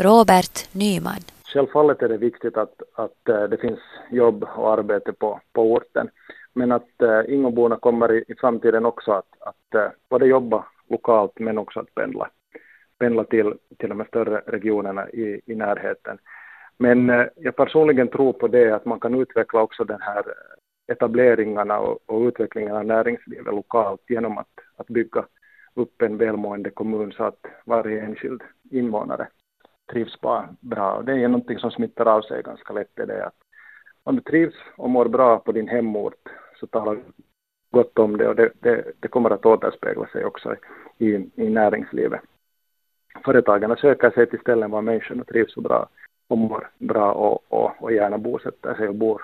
Robert Nyman. Självfallet är det viktigt att, att eh, det finns jobb och arbete på, på orten. Men att eh, äh, Ingoborna kommer i, i framtiden också att, att äh, både jobba lokalt men också att pendla, pendla till, till de större regionerna i, i närheten. Men äh, jag personligen tror på det att man kan utveckla också den här etableringarna och, och utvecklingen av näringslivet lokalt genom att, att bygga upp en välmående kommun så att varje enskild invånare trivs bra. Och det är någonting som smittar av sig ganska lätt. Det är att om du trivs och mår bra på din hemort så talar du gott om det och det, det, det kommer att återspegla sig också i, i näringslivet. Företagarna söker sig till ställen var människorna trivs och bra och mår bra och, och, och gärna bosätter sig och bor,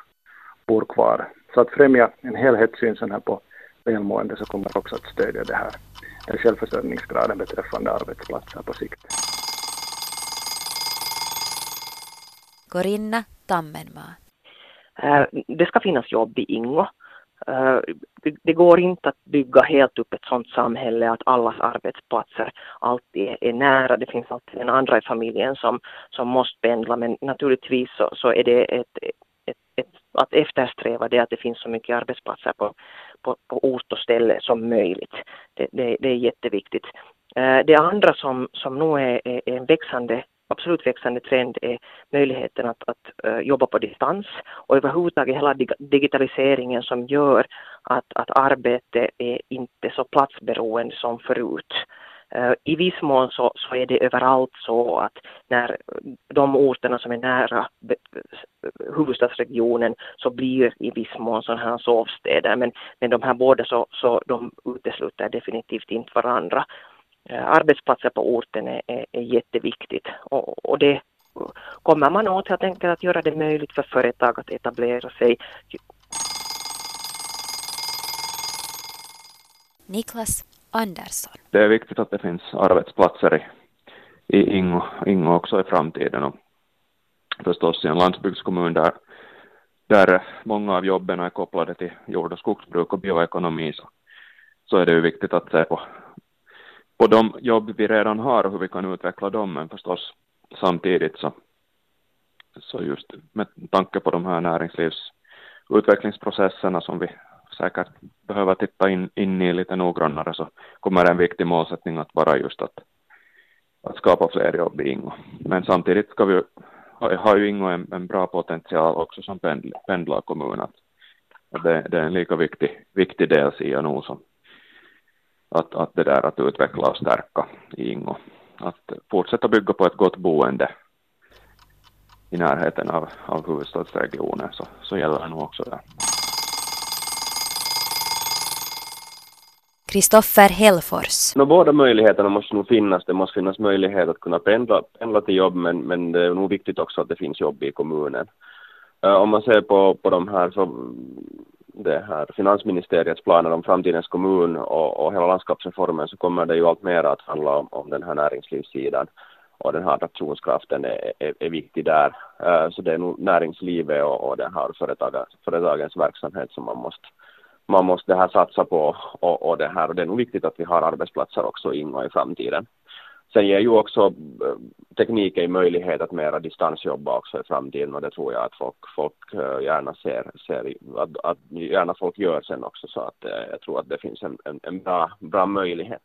bor kvar. Så att främja en helhetssyn här på välmående så kommer också att stödja det här, den självförsörjningsgraden beträffande arbetsplatser på sikt. Corinna Tammenmaa. Eh, det ska finnas jobb i Ingo. Eh, det går inte att bygga helt upp ett sådant samhälle att allas arbetsplatser alltid är nära. Det finns alltid den andra i familjen som, som måste pendla men naturligtvis så, så är det ett, ett, ett, att eftersträva det att det finns så mycket arbetsplatser på, på, på ort och ställe som möjligt. Det, det, det är jätteviktigt. Eh, det andra som, som nog är, är en växande absolut växande trend är möjligheten att, att uh, jobba på distans och överhuvudtaget hela digitaliseringen som gör att, att arbete är inte så platsberoende som förut. Uh, I viss mån så, så är det överallt så att när de orterna som är nära huvudstadsregionen så blir i viss mån sådana här sovstäder men, men de här båda så, så de utesluter definitivt inte varandra. Eh, arbetsplatser på orten är, är, är jätteviktigt och, och det kommer man åt helt enkelt att göra det möjligt för företag att etablera sig. Niklas Andersson. Det är viktigt att det finns arbetsplatser i, i Ingo, Ingo också i framtiden och förstås i en landsbygdskommun där, där många av jobben är kopplade till jord och skogsbruk och bioekonomi så, så är det ju viktigt att se på på de jobb vi redan har och hur vi kan utveckla dem, men förstås samtidigt så, så just med tanke på de här näringslivsutvecklingsprocesserna som vi säkert behöver titta in, in i lite noggrannare så kommer en viktig målsättning att vara just att, att skapa fler jobb i Ingo. Men samtidigt ska vi, har ju Ingo en, en bra potential också som pendl, pendlarkommun. Att, det, det, är en lika viktig, viktig del, ser jag nog, som, att, att det där att utveckla och stärka i Ingo. Att fortsätta bygga på ett gott boende i närheten av, av huvudstadsregionen så, så gäller det nog också där. Kristoffer Hellfors. No, båda möjligheterna måste nog finnas. Det måste finnas möjlighet att kunna pendla, pendla till jobb men, men det är nog viktigt också att det finns jobb i kommunen. Uh, om man ser på, på de här så det här finansministeriets planer om framtidens kommun och, och hela landskapsreformen så kommer det ju allt mer att handla om, om den här näringslivssidan och den här attraktionskraften är, är, är viktig där. Uh, så det är nog näringslivet och, och den här företagens, företagens verksamhet som man måste man måste det här satsa på och, och det här och det är nog viktigt att vi har arbetsplatser också ingå i framtiden. Sen ger ju också eh, tekniken möjlighet att mera distansjobba också i framtiden och det tror jag att folk, folk eh, gärna ser, ser att, att gärna folk gör sen också så att eh, jag tror att det finns en, en, en bra, bra möjlighet där.